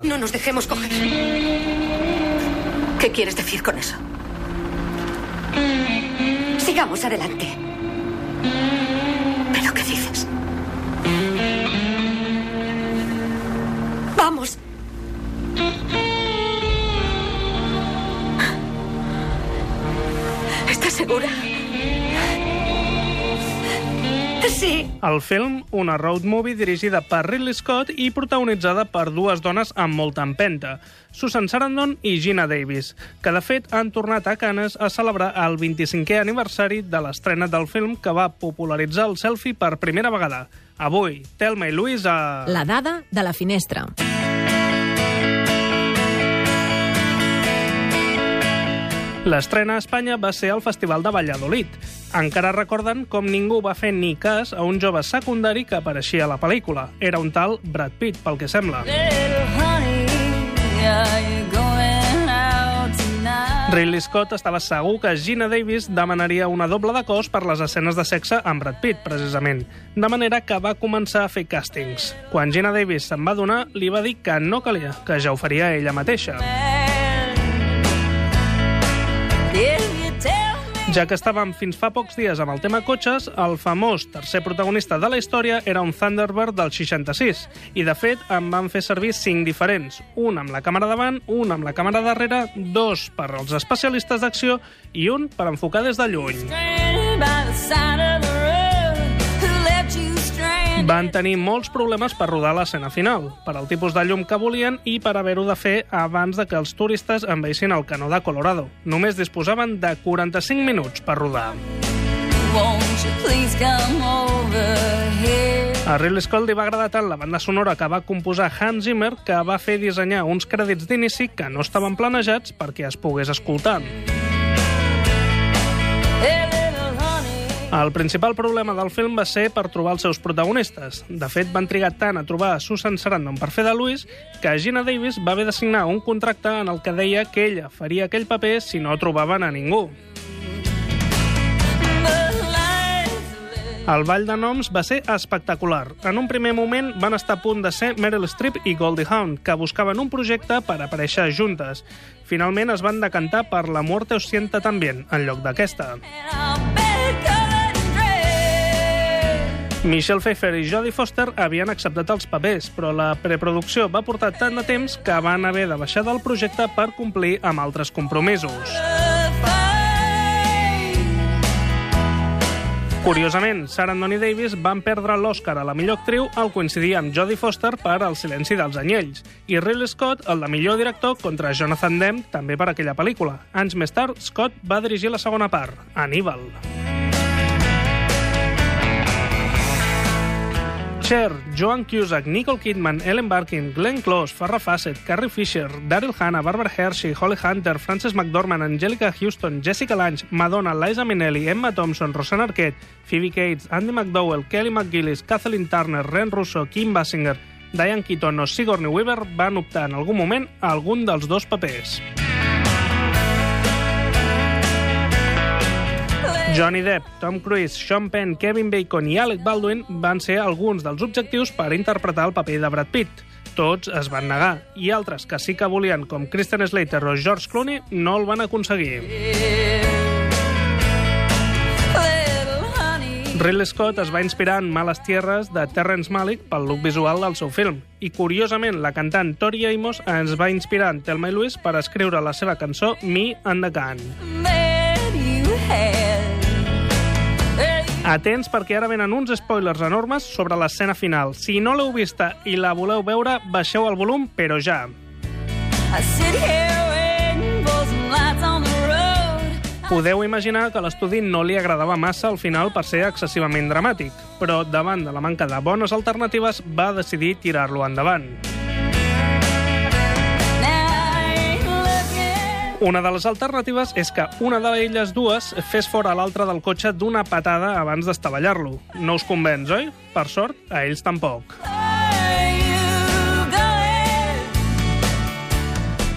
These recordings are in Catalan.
No nos dejemos coger. ¿Qué quieres decir con eso? Sigamos adelante. ¿Pero qué dices? Vamos. ¿Estás segura? Sí. El film, una road movie dirigida per Ridley Scott i protagonitzada per dues dones amb molta empenta, Susan Sarandon i Gina Davis, que de fet han tornat a Canes a celebrar el 25è aniversari de l'estrena del film que va popularitzar el selfie per primera vegada. Avui, Telma i Louise a... La dada de la finestra. L'estrena a Espanya va ser al Festival de Valladolid. Encara recorden com ningú va fer ni cas a un jove secundari que apareixia a la pel·lícula. Era un tal Brad Pitt, pel que sembla. Ridley Scott estava segur que Gina Davis demanaria una doble de cos per les escenes de sexe amb Brad Pitt, precisament. De manera que va començar a fer càstings. Quan Gina Davis se'n va donar, li va dir que no calia, que ja ho faria ella mateixa. Ja que estàvem fins fa pocs dies amb el tema cotxes, el famós tercer protagonista de la història era un Thunderbird del 66, i de fet en van fer servir cinc diferents, un amb la càmera davant, un amb la càmera darrere, dos per als especialistes d'acció i un per enfocar des de lluny. Van tenir molts problemes per rodar l'escena final, per al tipus de llum que volien i per haver-ho de fer abans de que els turistes enveixin el canó de Colorado. Només disposaven de 45 minuts per rodar. A Ridley Scott li va agradar tant la banda sonora que va composar Hans Zimmer que va fer dissenyar uns crèdits d'inici que no estaven planejats perquè es pogués escoltar. El principal problema del film va ser per trobar els seus protagonistes. De fet, van trigar tant a trobar Susan Sarandon per fer de Louis que Gina Davis va haver de signar un contracte en el que deia que ella faria aquell paper si no trobaven a ningú. El ball de noms va ser espectacular. En un primer moment van estar a punt de ser Meryl Streep i Goldie Hawn, que buscaven un projecte per aparèixer juntes. Finalment es van decantar per La muerte os sienta también, en lloc d'aquesta. Michelle Pfeiffer i Jodie Foster havien acceptat els papers, però la preproducció va portar tant de temps que van haver de baixar del projecte per complir amb altres compromisos. Curiosament, Sarandon i Davis van perdre l'Oscar a la millor actriu al coincidir amb Jodie Foster per El silenci dels anyells i Ridley Scott el de millor director contra Jonathan Demme també per aquella pel·lícula. Anys més tard, Scott va dirigir la segona part, Aníbal. Cher, Joan Cusack, Nicole Kidman, Ellen Barkin, Glenn Close, Farrah Fawcett, Carrie Fisher, Daryl Hannah, Barbara Hershey, Holly Hunter, Frances McDormand, Angelica Houston, Jessica Lange, Madonna, Liza Minnelli, Emma Thompson, Rosanna Arquette, Phoebe Cates, Andy McDowell, Kelly McGillis, Kathleen Turner, Ren Russo, Kim Basinger, Diane Keaton o Sigourney Weaver van optar en algun moment a algun dels dos papers. Johnny Depp, Tom Cruise, Sean Penn, Kevin Bacon i Alec Baldwin van ser alguns dels objectius per interpretar el paper de Brad Pitt. Tots es van negar, i altres que sí que volien, com Kristen Slater o George Clooney, no el van aconseguir. Ridley Scott es va inspirar en Males Tierres de Terrence Malick pel look visual del seu film. I, curiosament, la cantant Tori Amos ens va inspirar en Thelma i Louise per escriure la seva cançó Me and the Gun. Atents perquè ara venen uns spoilers enormes sobre l'escena final. Si no l'heu vista i la voleu veure, baixeu el volum, però ja. Podeu imaginar que l'estudi no li agradava massa al final per ser excessivament dramàtic, però davant de la manca de bones alternatives va decidir tirar-lo endavant. Una de les alternatives és que una d'elles dues fes fora l'altra del cotxe d'una patada abans d'estavellar-lo. No us convenç, oi? Per sort, a ells tampoc.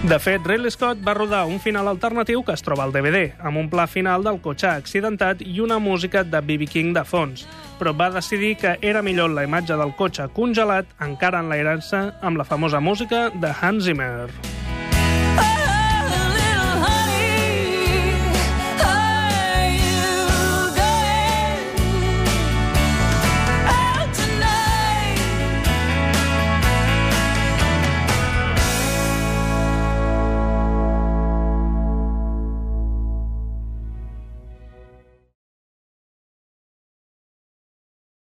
De fet, Ridley Scott va rodar un final alternatiu que es troba al DVD, amb un pla final del cotxe accidentat i una música de B.B. King de fons. però va decidir que era millor la imatge del cotxe congelat encara enlairant-se amb la famosa música de Hans Zimmer.